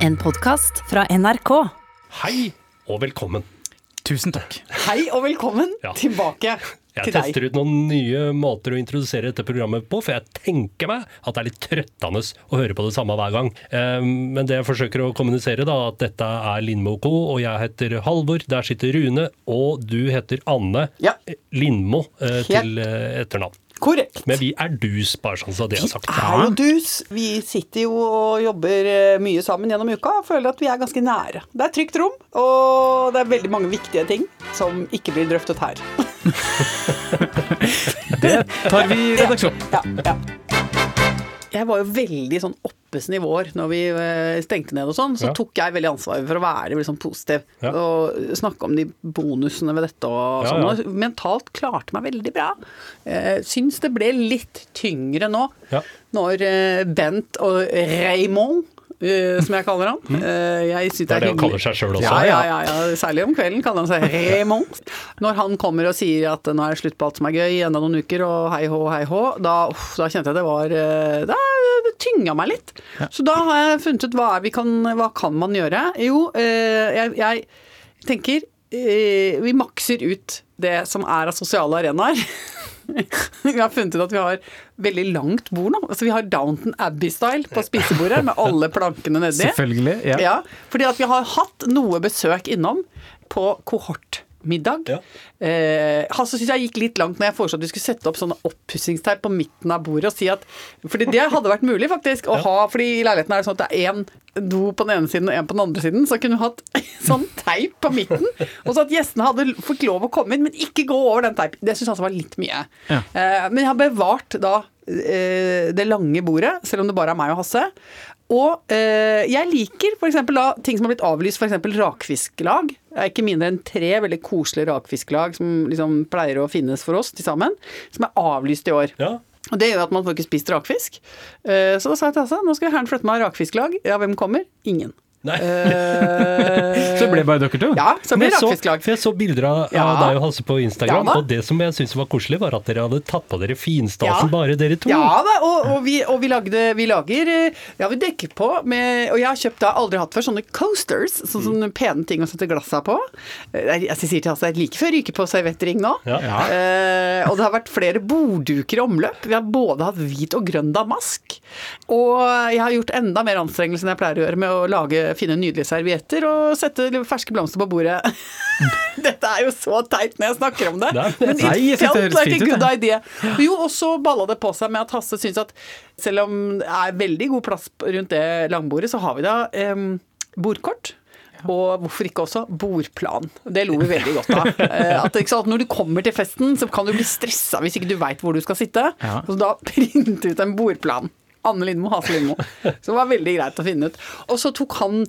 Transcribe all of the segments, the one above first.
En podkast fra NRK. Hei og velkommen. Tusen takk. Hei og velkommen Ja. tilbake Jeg til deg. tester ut noen nye måter å introdusere dette programmet på, for jeg tenker meg at det er litt trøttende å høre på det samme hver gang. Eh, Men det jeg forsøker å kommunisere, da, at dette er Lindmo Co., og jeg heter Halvor, der sitter Rune, og du heter Anne Ja. Lindmo eh, til eh, etternavn. Korrekt. Men vi er dus, bare sånn så det er sagt. Vi er jo dus. Vi sitter jo og jobber eh, mye sammen gjennom uka og føler at vi er ganske nære. Det er trygt rom, og det er veldig mange viktige ting som ikke blir drøftet her. Det tar vi i redaksjon. Ja, ja. Jeg var jo veldig sånn oppesen i vår når vi eh, stengte ned og sånn. Så Ja. tok jeg veldig ansvaret for å være sånn positiv Ja. og snakke om de bonusene ved dette og sånn. ja. Og mentalt klarte meg veldig bra. Eh, syns det ble litt tyngre nå Ja. når eh, Bent og Raymond som jeg kaller han. Eh, jeg Det er det han hyggelig. kaller seg sjøl også. Ja, ja, ja, ja, særlig om kvelden kaller han seg Raymond. Når han kommer og sier at nå er det slutt på alt som er gøy, enda noen uker, og hei hå, hei hå, da, uff, da kjente jeg det var eh, Da det tynga meg litt. Så da har jeg funnet ut hva, vi kan, hva kan man gjøre. Jo, eh, jeg, jeg tenker eh, vi makser ut det som er av sosiale arenaer. Vi har funnet ut at vi har veldig langt bord nå. Altså Vi har Downton Abbey-style på spisebordet med alle plankene nedi. Selvfølgelig. Ja. Ja, fordi at vi har hatt noe besøk innom på kohortmiddag. Ja. Eh, Hasse syns jeg gikk litt langt når jeg foreslo at vi skulle sette opp sånne oppussingstegn på midten av bordet og si at Fordi det hadde vært mulig, faktisk, å ha Fordi i leiligheten er det sånn at det er én do på den ene siden og én på den andre siden. Så kunne vi hatt sånn teip på midten, og så at gjestene hadde fått lov å komme inn, men ikke gå over den teipen. Det syns altså var litt mye. Ja. Eh, men jeg har bevart da eh, det lange bordet, selv om det bare er meg og Hasse. Og eh, jeg liker f.eks. ting som har blitt avlyst, f.eks. rakfisklag. Det er ikke mindre enn tre veldig koselige rakfisklag som liksom pleier å finnes for oss til sammen, som er avlyst i år. Ja. Og det gjør at man får ikke spist rakfisk. Eh, så da sa jeg til Hasse nå skal herren flytte meg av rakfisklag. Ja, hvem kommer? Ingen. Nei. Eh, Så det ble bare dere to? Ja, så ble rakfisklag. for jeg så bilder av, Ja. av deg og Hasse på Instagram, Ja og det som jeg syntes var koselig, var at dere hadde tatt på dere finstasen, Ja. bare dere to. Ja da, og, og, vi, og vi, lagde, vi lager eh, Ja, vi dekker på med Og jeg har kjøpt, da aldri hatt før, sånne coasters. Sånn, sånne pene ting å sette glassa på. Eh, Jeg, jeg sier til Hasse det er like før ryker på servettering nå. Ja. Ja. Eh, og det har vært flere bordduker i omløp. Vi har både hatt hvit og grønn damask. Og jeg har gjort enda mer anstrengelse enn jeg pleier å gjøre med å lage, finne nydelige servietter og sette ferske blomster på bordet. Dette er jo så teit når jeg snakker om det. Nei, Men nei, it det felt like a good det. Jo, og så balla det på seg med at Hasse syns at selv om det er veldig god plass rundt det langbordet, så har vi da em, bordkort. Og hvorfor ikke også bordplan. Det lo vi veldig godt av. Eh, At, ikke sant, når du kommer til festen, så kan du bli stressa hvis ikke du veit hvor du skal sitte. Ja. Så da printe ut en bordplan. Anne Lindmo, Hase Lindmo. Så det var veldig greit å finne ut. Og så tok han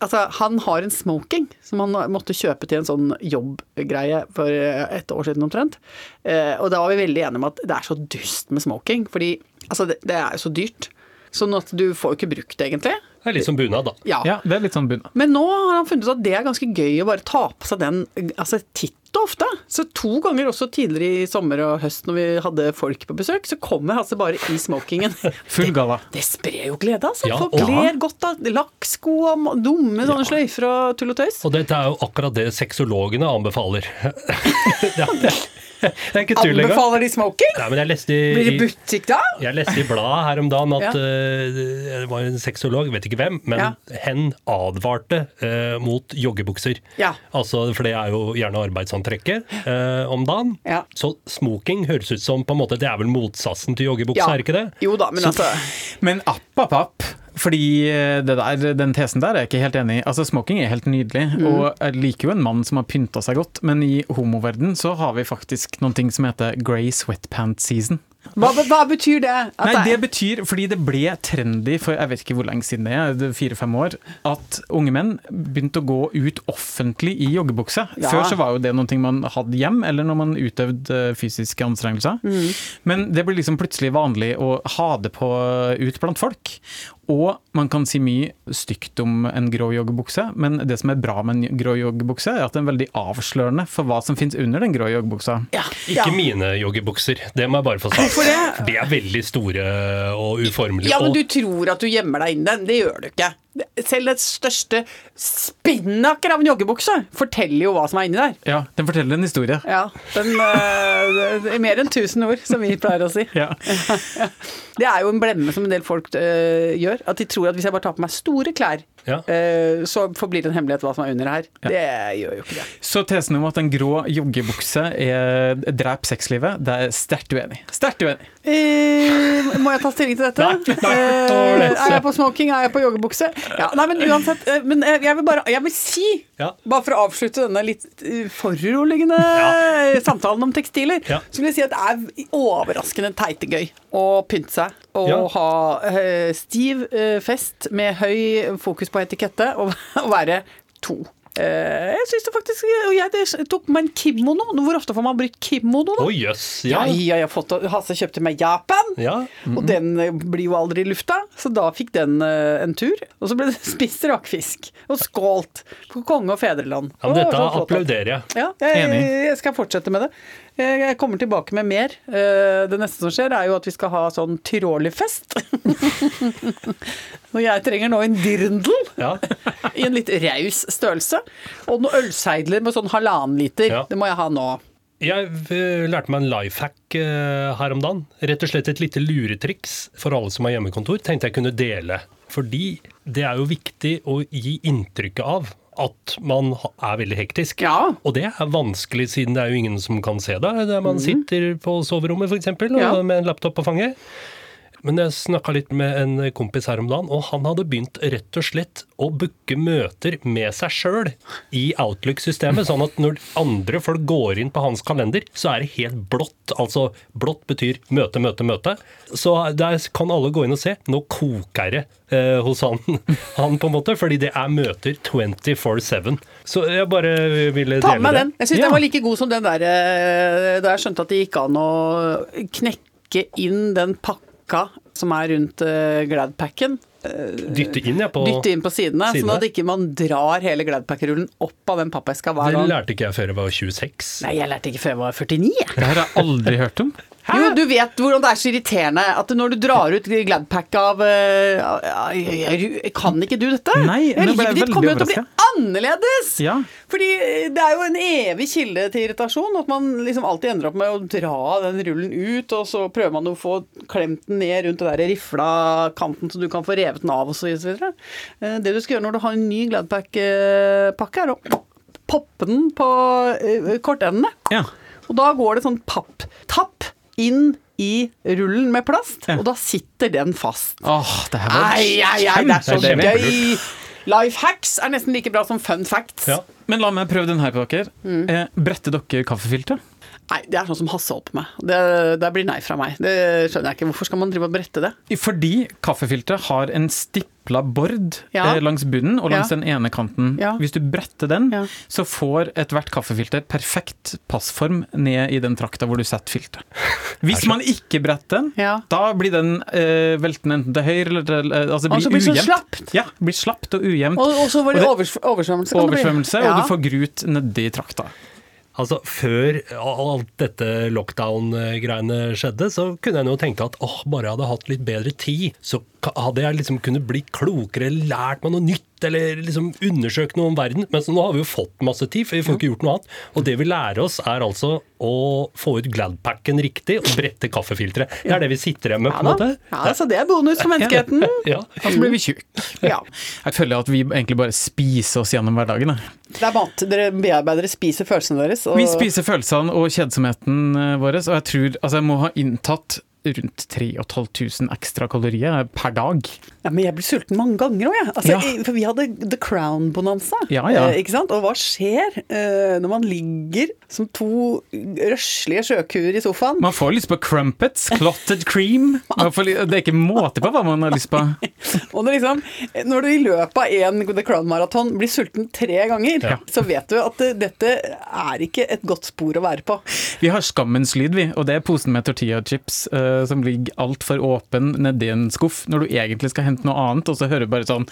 Altså, han har en smoking som han måtte kjøpe til en sånn jobbgreie for eh, et år siden omtrent. Eh, Og da var vi veldig enige om at det er så dust med smoking, fordi altså, det, det er jo så dyrt. Sånn at du får jo ikke brukt det, egentlig. Det er litt som bunad, da. Ja. Ja, det er litt sånn bunad. Men nå har han funnet ut at det er ganske gøy å bare ta på seg den altså titt og ofte. Så to ganger også tidligere i sommer og høst når vi hadde folk på besøk, så kommer Hasse bare i smokingen. Full galla. Det sprer jo glede, altså. Ja, Folk ler godt av lakksko og dumme sånne sløyfer og tull og tøys. Og dette er jo akkurat det sexologene anbefaler. ja, det, det er ikke tull engang. Anbefaler de smoking? Nei, men jeg leste Blir det i, butikk da? jeg leste i bladet her om dagen at Ja. uh, det var en sexolog, vet ikke hvem, men Ja. hen advarte uh, mot joggebukser. Ja. Altså, for det er jo gjerne arbeidsantrekket uh, om dagen. Ja. Så smoking høres ut som på en måte, det er vel motsatsen til joggebukse, Ja. er ikke det? Jo da, men altså Men app, app, app. Fordi eh, det der, den tesen der er jeg ikke helt enig i. Altså Smoking er helt nydelig, Mm. og jeg liker jo en mann som har pynta seg godt, men i homoverden så har vi faktisk noen ting som heter grey sweatpant season. Hva, hva betyr det? At Nei, det betyr, fordi det ble trendy for jeg vet ikke hvor lenge siden det er, er fire-fem år, at unge menn begynte å gå ut offentlig i joggebukse. Ja. Før så var jo det noe man hadde hjem, eller når man utøvde eh, fysiske anstrengelser. Mm. Men det ble liksom plutselig vanlig å ha det på ut blant folk. Og man kan si mye stygt om en grå joggebukse, men det som er bra med en grå joggebukse, er at den er veldig avslørende for hva som finnes under den grå joggebuksa. ja, Ikke ja. mine joggebukser, det må jeg bare få sagt. Hvorfor det? De er veldig store og uformelige. Ja, men du tror at du gjemmer deg inn den. Det gjør du ikke. Selv det største spinnaker av en joggebukse forteller jo hva som er inni der. Ja, den forteller en historie. Ja, den, uh, er mer enn tusen ord, som vi pleier å si. Ja. Det er jo en blemme som en del folk uh, gjør. At de tror at hvis jeg bare tar på meg store klær, Ja. uh, så forblir det en hemmelighet hva som er under her. Det gjør jo ikke det. Så tesen om at en grå joggebukse er dreper sexlivet, det er sterkt uenig. Sterkt uenig. Eh, må jeg ta stilling til dette? Nei, nei, Eh, er jeg på smoking? Er jeg på joggebukse? Ja, nei, men uansett. Uh, Men jeg vil bare jeg vil si, Ja. bare for å avslutte denne litt foruroligende Ja. samtalen om tekstiler, så vil jeg si at det er overraskende teitegøy å pynte seg. Og ha stiv fest med høy fokus på etikette, og, og være to. Eh, jeg syns det faktisk Og jeg det tok meg en kimono. Hvor ofte får man brukt kimono, da? Oh, jøss, Ja, ja. ja, jeg har fått, Hasse kjøpte meg Japan, ja. og den eh, blir jo aldri i lufta, så da fikk den eh, en tur. Og så ble det spist rakfisk, og skålt på konge og fedreland. ja men dette så applauderer jeg. Ja, jeg, Enig. jeg skal fortsette med det. Jeg kommer tilbake med mer. Eh, Det neste som skjer, er jo at vi skal ha sånn Tyroli-fest. Og jeg trenger nå en dirndl Ja. i en litt raus størrelse. Og noen ølseidler med sånn halvannen liter. Ja. Det må jeg ha nå. Jeg eh, lærte meg en life hack eh, her om dagen. Rett og slett et lite luretriks for alle som har hjemmekontor. Tenkte jeg kunne dele. Fordi det er jo viktig å gi inntrykket av at man er veldig hektisk. Ja. Og det er vanskelig siden det er jo ingen som kan se deg. Man sitter på soverommet f.eks. Mhm. Ja. med en laptop på fanget. Men jeg snakka litt med en kompis her om dagen, og han hadde begynt rett og slett å booke møter med seg sjøl i Outlook-systemet. Sånn at når andre folk går inn på hans kalender, så er det helt blått. Altså blått betyr møte, møte, møte. Så der kan alle gå inn og se. Nå koker det eh, hos han, han, på en måte, fordi det er møter 24-7. Så jeg bare ville dele det. Ta med det. den. Jeg syns Ja. den var like god som den der eh, da jeg skjønte at det gikk an å knekke inn den pakka som er rundt eh, Gladpacken. Dytte inn, ja. På, Dytte inn på sidene, sånn sidene. at ikke man drar hele Gladpack-rullen opp av den pappeska hver det lærte ikke jeg før jeg var 26. Nei, jeg lærte ikke før jeg var 49. jeg. Det har jeg aldri hørt om. Jo, du vet hvordan det er så irriterende at når du drar ut Gladpack av uh, Kan ikke du dette? Nei, nå ble jeg veldig kommer annerledes! Ja. Fordi det er jo en evig kilde til irritasjon, at man liksom alltid ender opp med å dra den rullen ut, og så prøver man å få klemt den ned rundt den der rifla kanten så du kan få revet den av og så videre. Eh, Det du skal gjøre når du har en ny Gladpack-pakke, er å poppe den på eh, kortendene. Ja. Og da går det sånn papp-tapp inn i rullen med plast, Ja. og da sitter den fast. Åh, det her var Ai, ai, ai, det er så gøy! Life hacks er nesten like bra som fun facts. Ja. Men la meg prøve den her på dere. Mm. Eh, bretter dere kaffefilter? Nei, det er sånn som Hasse holdt på med. Det, det blir nei fra meg. Det skjønner jeg ikke. Hvorfor skal man drive og brette det? Fordi kaffefilteret har en stipla bord Ja. eh, langs bunnen og langs Ja. den ene kanten. Ja. Hvis du bretter den, så får ethvert kaffefilter perfekt passform ned i den trakta hvor du setter filteret. Hvis man ikke bretter den, da blir den eh, veltende enten til høyre eller til eh, Altså så blir blir det så slapt. Ja, blir slapt og ujevnt. Og, og så var det, Og overs oversvømmelse. det. Oversvømmelse, Ja. og du får grut nedi trakta. Altså, Før alt dette lockdown-greiene skjedde, så kunne jeg jo tenke at åh, bare jeg hadde hatt litt bedre tid, så hadde jeg liksom kunnet bli klokere, lært meg noe nytt, eller liksom undersøkt noe om verden. Men så nå har vi jo fått masse tid, for vi får ikke gjort noe annet. Og det vi lærer oss, er altså å få ut Gladpacken riktig og brette kaffefilteret. Det er det vi sitter igjen med, på en Ja måte. Ja, så det er bonus for menneskeheten. Ja. Og så blir vi tjukke. Ja. Jeg føler at vi egentlig bare spiser oss gjennom hverdagen. jeg. Det er mat. Dere bearbeidere spiser følelsene deres. Og Vi spiser følelsene og kjedsomheten eh, vår, og jeg tror altså jeg må ha inntatt rundt 3500 ekstra kalorier per dag. Ja, men jeg blir sulten mange ganger òg, jeg. Altså, Ja. For vi hadde The Crown-bonanza. Ja, ja. Eh, ikke sant? Og hva skjer eh, når man ligger som to røslige sjøkuer i sofaen? Man får lyst på crumpets, clotted cream. Man det er ikke måte på hva man har lyst på. Og det liksom, når du i løpet av en The Crown-maraton blir sulten tre ganger, Ja. så vet du at dette er ikke et godt spor å være på. Vi har skammens lyd, vi, og det er posen med tortilla chips. uh, som ligger altfor åpen nedi en skuff når du egentlig skal hente noe annet, og så hører du bare sånn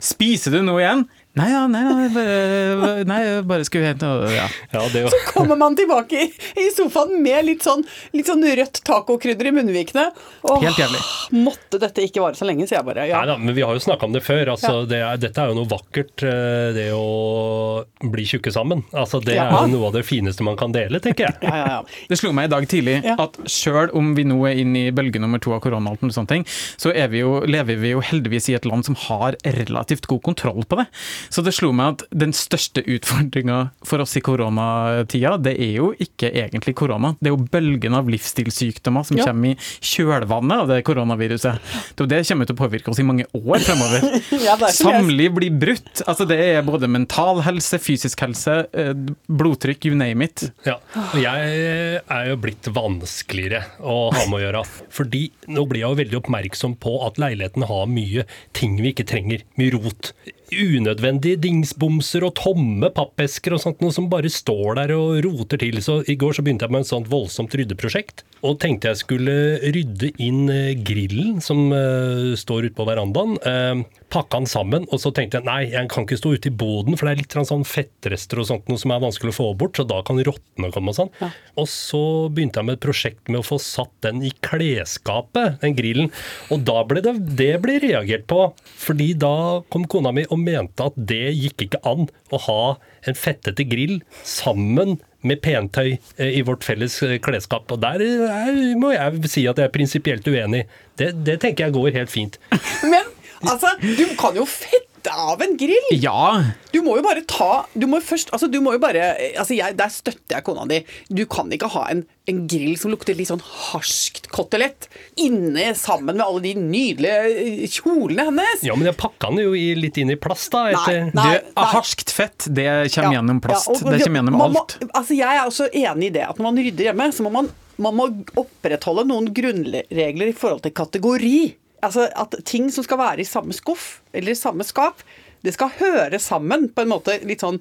Spiser du noe igjen? Nei, ja, nei, nei, bare, nei, jeg bare skulle hente ja. Ja, det, Kommer man tilbake i, i sofaen med litt sånn, litt sånn rødt tacokrydder i munnvikene. Og Helt jævlig. Måtte dette ikke vare så lenge, sier jeg bare. Ja. Nei da, men vi har jo snakka om det før. Altså, Ja. det er, dette er jo noe vakkert, eh, det å bli tjukke sammen. Altså, det er Ja. jo noe av det fineste man kan dele, tenker jeg. Ja, ja, ja. Det slo meg i dag tidlig Ja. at sjøl om vi nå er inne i bølge nummer to av korona, og sånne ting, så er vi jo, lever vi jo heldigvis i et land som har relativt god kontroll på det. Så det slo meg at den største utfordringa for oss i koronatida, det er jo ikke egentlig korona. Det er jo bølgen av livsstilssykdommer som Ja. kommer i kjølvannet av det koronaviruset. Det, det kommer til å påvirke oss i mange år fremover. Ja. Samliv blir brutt. Altså det er både mental helse, fysisk helse, eh, blodtrykk, you name it. Ja, jeg er jo blitt vanskeligere å ha med å gjøre. Fordi nå blir jeg jo veldig oppmerksom på at leiligheten har mye ting vi ikke trenger. Mye rot. Unødvendige dingsbomser og tomme pappesker og sånt noe som bare står der og roter til. Så i går så begynte jeg med et sånt voldsomt ryddeprosjekt. Og tenkte jeg skulle rydde inn eh, grillen som eh, står ute på verandaen. Uh, Pakka den sammen, og så tenkte jeg nei, jeg kan ikke stå ute i boden, for det er litt sånn fettrester og sånt noe som er vanskelig å få bort, så da kan rottene komme og sånn. Og så begynte jeg med et prosjekt med å få satt den i klesskapet, den grillen. Og da ble det, det ble reagert på, fordi da kom kona mi og mente at det gikk ikke an å ha en fettete grill sammen med pentøy eh, i vårt felles eh, klesskap. Og der eh, må jeg si at jeg er prinsipielt uenig. Det, det tenker jeg går helt fint. Men altså, du kan jo fette av en grill! Ja, Du må jo bare ta Du må jo først Altså, du må jo bare Altså, jeg, der støtter jeg kona di. Du kan ikke ha en, en grill som lukter litt sånn harskt kotelett inne sammen med alle de nydelige kjolene hennes. Ja, men jeg pakka den jo i, litt inn i plast, da. Nei, Etter, nei. du, harskt fett, det kommer Ja, gjennom plast. ja, og det kommer gjennom man må- alt. altså jeg er også enig i det, at når man rydder hjemme, så må man, man må opprettholde noen grunnregler i forhold til kategori. Altså at ting som skal være i samme skuff, eller i samme skap, det skal høre sammen på en måte litt sånn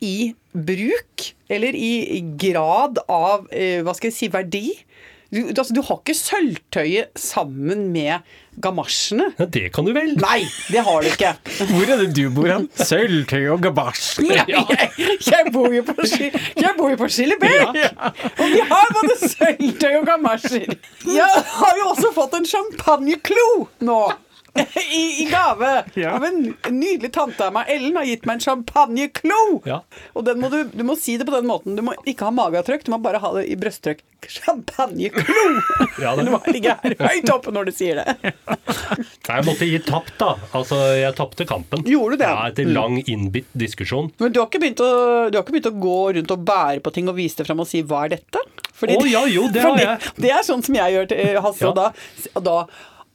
i bruk, eller i grad av, eh, hva skal jeg si, verdi. Du, altså, du har ikke sølvtøyet sammen med gamasjene. ja, det kan du vel? Nei, det har du ikke. Hvor er det du bor hen? Sølvtøy og gamasjene? Ja, jeg, jeg bor jo på, på Skillebekk! Og vi har både sølvtøy og gamasjer. Jeg har jo også fått en champagneklo nå. I, I gave Ja. av en nydelig tante av meg. Ellen har gitt meg en champagneklo. Ja. Og den må du, du må si det på den måten. Du må ikke ha mageavtrykk, du må bare ha det i brysttrykk. Champagneklo! Ja, det- Du må ligge her høyt oppe når du sier det. Jeg måtte gi tapt, da. Altså, jeg tapte kampen. Gjorde du det? Ja, Etter lang, innbitt diskusjon. Men du har, å, du har ikke begynt å gå rundt og bære på ting og vise det frem og si 'hva er dette'? Fordi oh, ja, jo, det fordi. Det er sånn som jeg gjør til Hasse, Ja. og da, da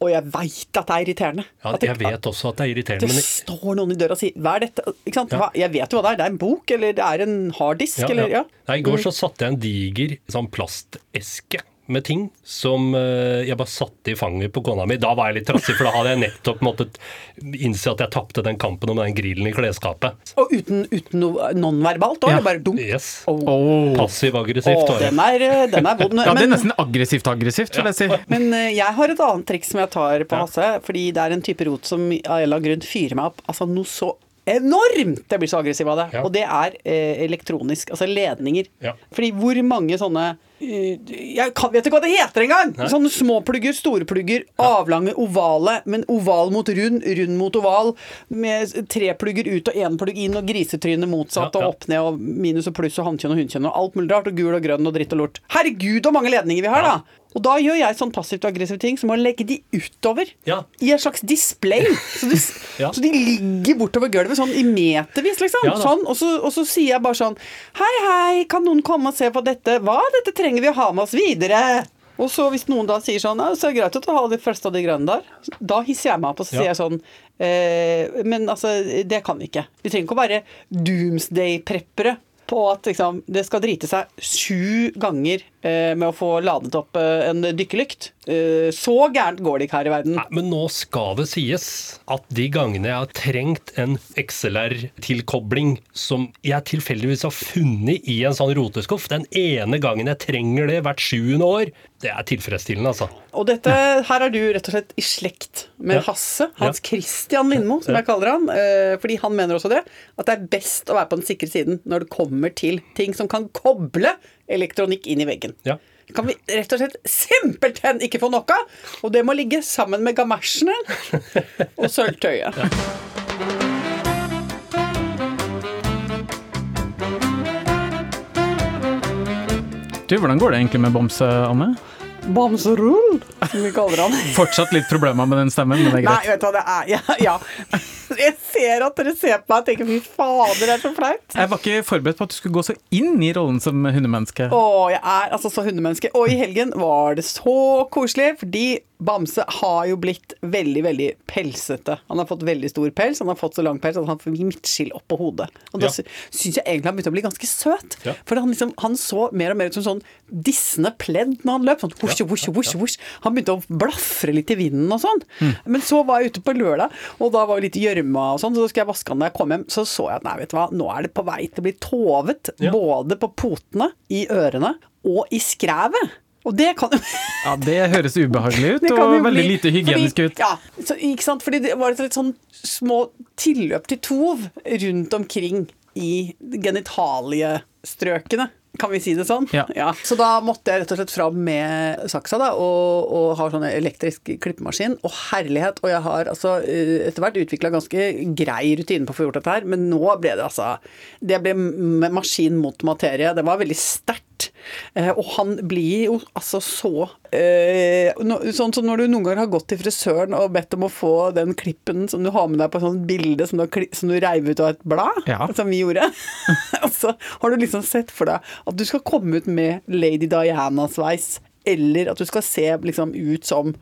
Og jeg veit at det er irriterende. Ja, jeg, jeg vet også at det er irriterende, det men står noen i døra og sier 'hva er dette'? Ikke sant? Ja. Jeg vet jo hva det er. Det er en bok, eller det er en harddisk, ja, eller ja. ja. Nei, I går så satte jeg en diger sånn plasteske med ting som eh, jeg bare satte i fanget på kona mi. Da var jeg litt trassig, for da hadde jeg nettopp måttet innse at jeg tapte den kampen om den grillen i klesskapet. Og uten, uten noe nonverbalt òg. Ja. Bare dunk. Yes. Oh. Passiv-aggressivt Oh, den er, eh, den er vond. Ja, det er nesten aggressivt-aggressivt, vil jeg si. Men eh, jeg har et annet triks som jeg tar på Ja. Hasse, fordi det er en type rot som av en eller annen grunn fyrer meg opp. Altså noe så enormt! Jeg blir så aggressiv av det. Ja. Og det er eh, elektronisk, altså ledninger. Ja. Fordi hvor mange sånne eh, Jeg kan, vet ikke hva det heter engang! Sånne små plugger, store plugger, avlange, ovale, men oval mot rund, rund mot oval, med tre plugger ut og én plugg inn, og grisetryne motsatt, og opp ned, og minus og pluss, og hannkjønn og hunnkjønn, og alt mulig rart, og gul og grønn og dritt og lort. Herregud, så mange ledninger vi har, da! Og da gjør jeg sånn passivt og aggressive ting som å legge de utover. Ja. I en slags display. Så de, Ja. så de ligger bortover gulvet sånn i metervis, liksom. Ja sånn, og, så, og så sier jeg bare sånn Hei, hei, kan noen komme og se på dette? Hva? Dette trenger vi å ha med oss videre. Og så hvis noen da sier sånn Ja, det greit at å ha de første av de grønne der. Da hisser jeg meg opp, og så sier jeg sånn eh, Men altså, det kan vi ikke. Vi trenger ikke å være doomsday-preppere på at liksom, det skal drite seg sju ganger med å få ladet opp eh, en dykkerlykt. Eh, så gærent går det ikke her i verden. Nei, men nå skal det sies at de gangene jeg har trengt en XLR-tilkobling som jeg tilfeldigvis har funnet i en sånn roteskuff, den ene gangen jeg trenger det hvert sjuende år, det er tilfredsstillende, altså. Og dette, her er du rett og slett i slekt med Ja. Hasse, Hans Ja. Christian Lindmo, som jeg kaller han. eh, Fordi han mener også det, at det er best å være på den sikre siden når det kommer til ting som kan koble elektronikk inn i veggen. Ja. Kan vi rett og slett simpelthen ikke få nok av, og det må ligge sammen med gamasjene og sølvtøyet. Du, hvordan går det egentlig med Bamse, Anne? Bamserull, som vi kaller han. Fortsatt litt problemer med den stemmen, men det er Nei, vet du hva det er? Ja, ja. Jeg ser at dere ser på meg og tenker fy fader, det er så flaut. Jeg var ikke forberedt på at du skulle gå så inn i rollen som hundemenneske. Å, jeg er altså så hundemenneske. Og i helgen var det så koselig, fordi Bamse har jo blitt veldig, veldig pelsete. Han har fått veldig stor pels, han har fått så lang pels at han får midtskill opp på hodet. Og da Ja. syns jeg egentlig han begynte å bli ganske søt. Ja. For han, liksom, han så mer og mer ut som sånn dissende pledd når han løp. Sånn hush, hush, hush, hush. Han begynte å blafre litt i vinden og sånn. Mm. Men så var jeg ute på lørdag, og da var det litt gjørme og sånn, så da skulle jeg vaske han da jeg kom hjem. Så så jeg at nei, vet du hva, nå er det på vei til å bli tovet. Ja. Både på potene, i ørene og i skrevet. Og det kan Ja, Det høres ubehagelig ut, og veldig bli- lite hygienisk fordi, ut. Ja, så, ikke sant? Fordi det var et litt sånn små tilløp til tov rundt omkring i genitaliestrøkene. Kan vi si det sånn? Ja. Så da måtte jeg rett og slett fram med saksa da, og, og har sånn elektrisk klippemaskin. Og herlighet! Og jeg har altså eh, etter hvert utvikla ganske grei rutine på å få gjort dette her, men nå ble det altså Det ble maskin mot materie. Det var veldig sterkt. Eh, og han blir jo altså så eh, Sånn som når du noen ganger har gått til frisøren og bedt om å få den klippen som du har med deg på et sånt bilde som du, som du reiv ut av et blad, Ja. som vi gjorde. Og så har du liksom sett for deg at du skal komme ut med Lady Diana-sveis, eller at du skal se liksom ut som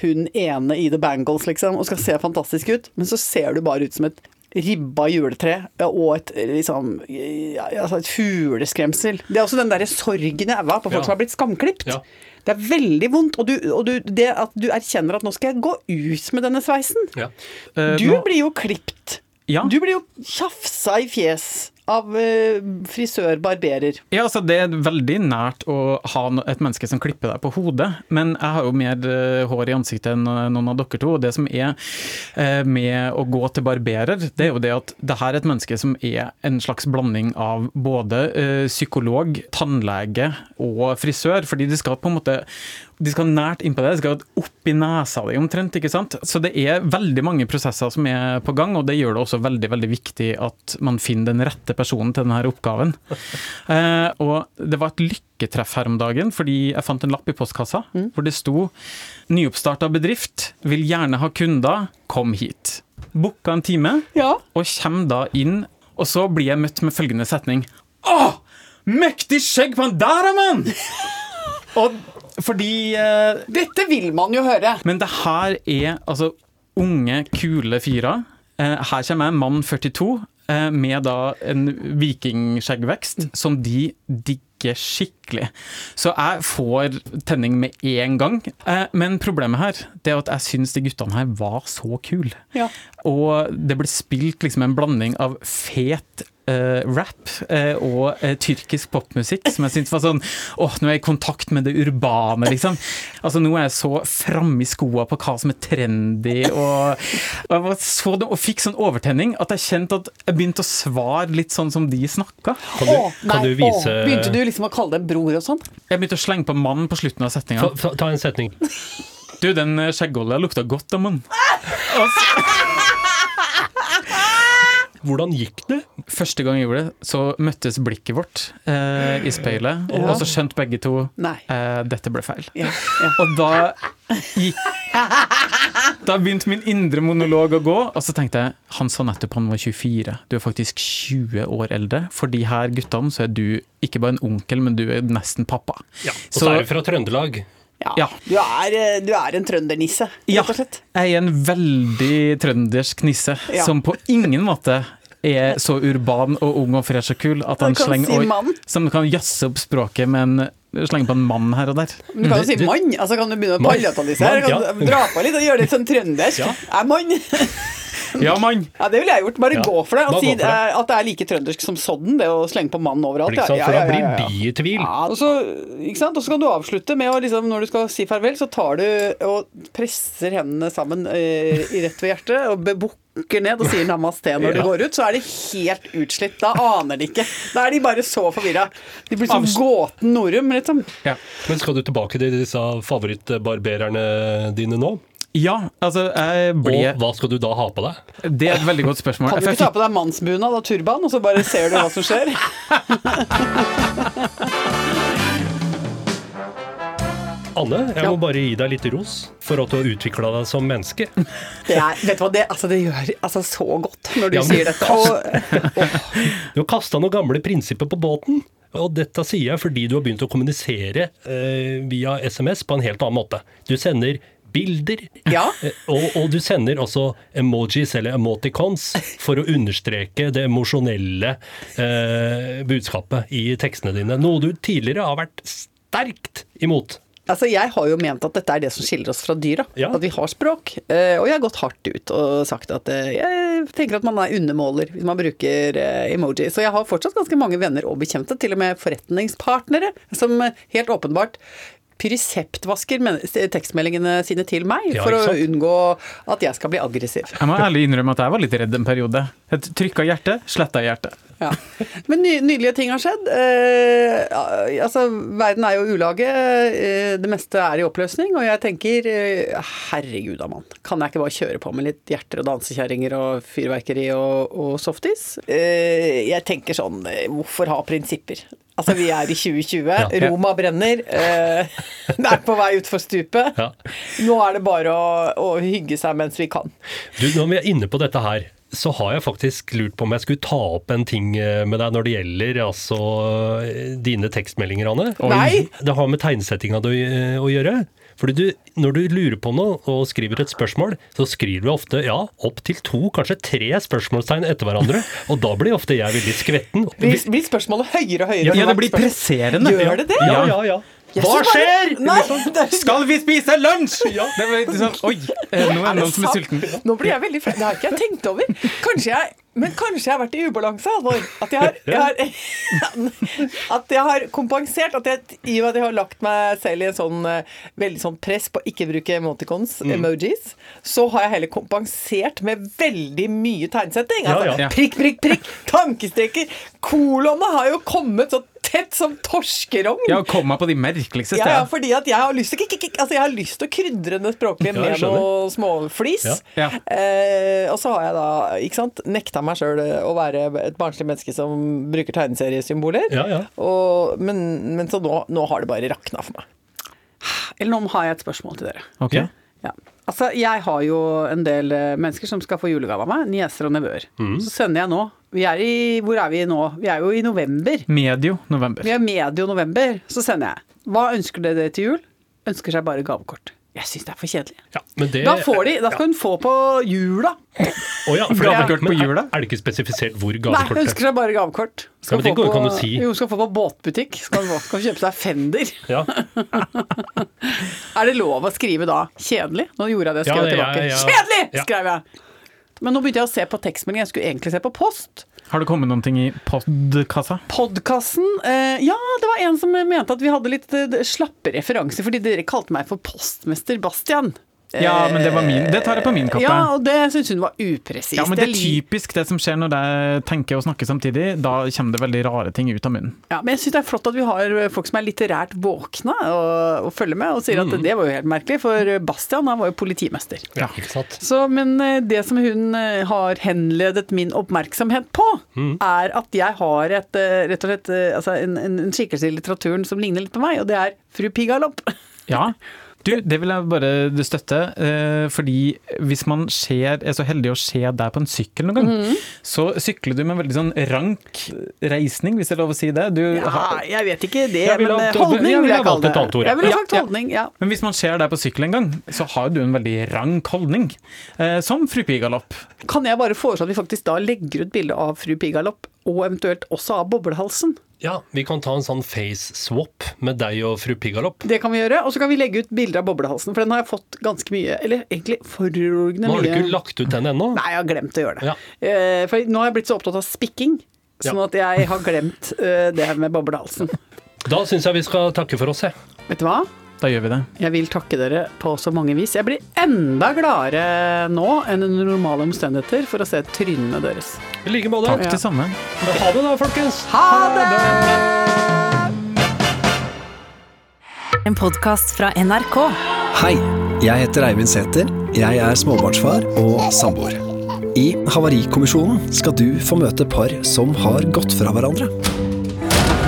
hun ene i The Bangles, liksom, og skal se fantastisk ut, men så ser du bare ut som et ribba juletre og et, liksom, altså et fugleskremsel. Det er også den derre sorgen i øva på folk Ja. som har blitt skamklipt. Ja. Det er veldig vondt, og, du, og du, det at du erkjenner at nå skal jeg gå ut med denne sveisen. Ja. Uh, Du nå- blir jo klipt. Ja. Du blir jo tjafsa i fjes av eh, frisør-barberer. Ja, altså Det er veldig nært å ha et menneske som klipper deg på hodet, men jeg har jo mer eh, hår i ansiktet enn eh, noen av dere to. og Det som er med å gå til barberer, det er jo det at det her er et menneske som er en slags blanding av både psykolog, tannlege og frisør, fordi de skal på en måte de skal nært innpå deg, de skal opp i nesa di omtrent. ikke sant? Så det er veldig mange prosesser som er på gang, og det gjør det også veldig veldig viktig at man finner den rette personen til denne oppgaven. Eh, og det var et lykketreff her om dagen, fordi jeg fant en lapp i postkassa hvor det sto 'Nyoppstarta bedrift, vil gjerne ha kunder, kom hit'. Booka en time, Ja. og kommer da inn, og så blir jeg møtt med følgende setning. Åh, mektig skjegg på han der, mann! Og fordi eh, Dette vil man jo høre. Men det her er altså unge, kule fyrer. Eh, her kommer jeg, mann 42, eh, med da en vikingskjeggvekst som de digger skikkelig. Så jeg får tenning med en gang. Eh, men problemet her, det er at jeg syns de guttene her var så kule. Ja. Og det ble spilt liksom en blanding av fet Uh, rap uh, og uh, tyrkisk popmusikk, som jeg syntes var sånn Åh, nå er jeg i kontakt med det urbane, liksom. Altså, nå er jeg så framme i skoa på hva som er trendy, og, og jeg var så, og fikk sånn overtenning at jeg kjente at jeg begynte å svare litt sånn som de snakka. Kan du, oh, kan nei, du vise oh. Begynte du liksom å kalle det bror og sånn? Jeg begynte å slenge på mann på slutten av setninga. ta, en setning. Du, den skjeggolja lukta godt av mann. Og så, Hvordan gikk det? første gang jeg gjorde det, så møttes blikket vårt eh, i speilet, og så skjønte begge to Nei. eh, dette ble feil. Ja, ja. Og da gikk Da begynte min indre monolog å gå, og så tenkte jeg han sa nettopp han var 24. Du er faktisk 20 år eldre. For de her guttene så er du ikke bare en onkel, men du er nesten pappa. Ja. Og Så- så er du fra Trøndelag. Ja. Ja. Du, er, eh, du er en trøndernisse, Ja, rett og slett. jeg er en veldig trøndersk nisse, Ja. som på ingen måte er så urban og ung og fresh og kul at han slenger si Som kan jazze opp språket med en slenge på en mann her og der. Men Du kan jo si mann. altså Kan du begynne å palatalisere? Ja. dra på litt og gjøre det litt sånn trøndersk? Ja. Er mann? Ja, mann! Ja, det ville jeg gjort. Bare Ja. gå for det. Og si det. eh, at det er like trøndersk som sodden, det å slenge på mann overalt. Ikke sant? For da blir ja, ja. Ja, og så, ikke sant? og så kan du avslutte med å liksom, når du skal si farvel, så tar du og presser hendene sammen eh, i rett ved hjertet og bukker ned og sier namaste når du de går ut, så er de helt utslitt. Da aner de ikke. Da er de bare så forvirra. De blir som Avs- gåten Norum, liksom. Ja. Men skal du tilbake til disse favorittbarbererne dine nå? Ja, altså, jeg Og hva skal du da ha på deg? Det er et veldig godt spørsmål. Kan du ikke ta på deg mannsbunad og turban, og så bare ser du hva som skjer? Anne, jeg Ja. må bare gi deg litt ros for at du har utvikla deg som menneske. Det er, vet du hva, det, altså, det gjør altså, så godt når du Ja, men- sier dette. Og, Du har kasta noen gamle prinsipper på båten. Og dette sier jeg fordi du har begynt å kommunisere eh, via SMS på en helt annen måte. Du sender bilder, Ja. eh, og, og du sender også emojis eller emoticons for å understreke det emosjonelle eh, budskapet i tekstene dine. Noe du tidligere har vært sterkt imot. Altså, Jeg har jo ment at dette er det som skiller oss fra dyra. Ja. At vi har språk. Eh, og jeg har gått hardt ut og sagt at eh, jeg tenker at man er undermåler hvis man bruker emoji. Så jeg har fortsatt ganske mange venner og bekjente, til og med forretningspartnere, som helt åpenbart pyriseptvasker tekstmeldingene sine til meg Ja, for å unngå at jeg skal bli aggressiv. Jeg må ærlig innrømme at jeg var litt redd en periode. Et trykka hjerte, sletta hjerte. Ja. Men ny, nydelige ting har skjedd. Eh, altså, verden er jo ulage. Eh, det meste er i oppløsning. Og jeg tenker eh, herregud a mann, kan jeg ikke bare kjøre på med litt hjerter og dansekjerringer og fyrverkeri og, og softis? Eh, jeg tenker sånn, eh, hvorfor ha prinsipper? Altså, vi er i 2020. Ja. Roma brenner. Eh, det er på vei utfor stupet. Ja. Nå er det bare å, å hygge seg mens vi kan. Du, Når vi er inne på dette her, så har jeg faktisk lurt på om jeg skulle ta opp en ting eh, med deg når det gjelder altså, eh, dine tekstmeldinger, Anne. Nei! Det har med tegnsettinga di å, gjøre. Fordi du, Når du lurer på noe og skriver et spørsmål, så skriver du ofte ja, opp til to, kanskje tre spørsmålstegn etter hverandre. Og da blir ofte jeg veldig skvetten. Blir, blir spørsmålet høyere og høyere? Ja, ja det blir presserende. Gjør det det? Ja, ja, ja. Hva skjer? Nei, er Skal vi spise lunsj?! Det var litt sånn, Oi, nå er det noen som er sulten. Nå blir jeg veldig flau. Det har ikke jeg tenkt over. Kanskje jeg, men kanskje jeg har vært i ubalanse, Halvor. At jeg har, jeg har At jeg har kompensert. At jeg, I og med at jeg har lagt meg selv i en sånn eh, veldig sånn press på å ikke bruke emoticons, Mm. emojis, så har jeg heller kompensert med veldig mye tegnsetting. Ja, Altså, ja. Prikk, prikk, prikk, tankestreker. Kolonene har jo kommet så tett som torskerogn. Ja, og kom meg på de merkeligste Ja, ja, fordi at jeg har lyst til, altså jeg har lyst til å krydre det språklige med ja, noe småflis. Ja. Ja. Eh, og så har jeg da ikke sant, nekta meg sjøl å være et barnslig menneske som bruker tegneseriesymboler. Ja, ja. Og, men, men så nå, nå har det bare rakna for meg. Eller nå har jeg et spørsmål til dere. Ok. Ja. Altså, jeg har jo en del eh, mennesker som skal få julegave av meg. Nieser og nevøer. Mm. Så sender jeg nå vi er i, Hvor er vi nå? Vi er jo i november. Medio november. Vi er medio november. Så sender jeg. Hva ønsker dere til jul? Ønsker seg bare gavekort. Jeg syns det er for kjedelig. Ja, men det, Da får de, da skal hun få på jula. Oh ja, for Gavekort på jula? Er det ikke spesifisert hvor Nei, hun ønsker seg bare gavekort. Ja, men det går jo ikke på- an å si. Jo, skal få på båtbutikk. Skal, skal kjøpe seg Fender. Ja, Er det lov å skrive da 'kjedelig'? Nå gjorde jeg det, skrev Ja, jeg tilbake. ja, ja. Kjedelig! Skrev jeg. Men nå begynte jeg å se på tekstmelding. Jeg skulle egentlig se på post. Har det kommet noen ting i podkassa? Podkassen? eh, Ja, det var en som mente at vi hadde litt eh, slappe referanser, fordi dere kalte meg for postmester Bastian. Ja, men det var min. Det tar jeg på min kappe. Ja, og det syns hun var upresist. Ja, men det er typisk det som skjer når jeg tenker og snakker samtidig. Da kommer det veldig rare ting ut av munnen. Ja, men jeg syns det er flott at vi har folk som er litterært våkne og, og følger med, og sier Mm. at det var jo helt merkelig, for Bastian han var jo politimester. ja, ikke sant. Så, men eh, det som hun eh, har henledet min oppmerksomhet på, Mm. er at jeg har et, eh, rett og slett altså en, en, en skikkelse i litteraturen som ligner litt på meg, og det er fru Pigalopp. Ja. Du, det vil jeg bare støtte, eh, fordi hvis man ser, er så heldig å se deg på en sykkel noen gang, Mhm. så sykler du med en veldig sånn rank reisning, hvis det er lov å si det. Du Ja, har, jeg vet ikke det, men eh, holdning vil jeg kalle det. annet. Jeg ville sagt holdning, ja. men hvis man ser deg på sykkel en gang, så har du en veldig rank holdning, eh, som fru Pigalopp. Kan jeg bare foreslå at vi faktisk da legger ut bilde av fru Pigalopp og eventuelt også av boblehalsen. Ja, vi kan ta en sånn face swap med deg og fru Pigalopp. Det kan vi gjøre. Og så kan vi legge ut bilder av boblehalsen, for den har jeg fått ganske mye Eller egentlig foruroligende Nå har du mye ikke lagt ut den ennå? Nei, jeg har glemt å gjøre det. Ja. Eh, For nå har jeg blitt så opptatt av spikking, sånn Ja. at jeg har glemt eh, det med boblehalsen. Da syns jeg vi skal takke for oss, jeg. Vet du hva? Da gjør vi det. Jeg vil takke dere på så mange vis. Jeg blir enda gladere nå enn under normale omstendigheter for å se trynene deres. I like måte. Takk Ja. det samme. Ha det da, folkens. Ha det! En podkast fra NRK. Hei, jeg heter Eivind Sæther. Jeg er småbarnsfar og samboer. I Havarikommisjonen skal du få møte par som har gått fra hverandre.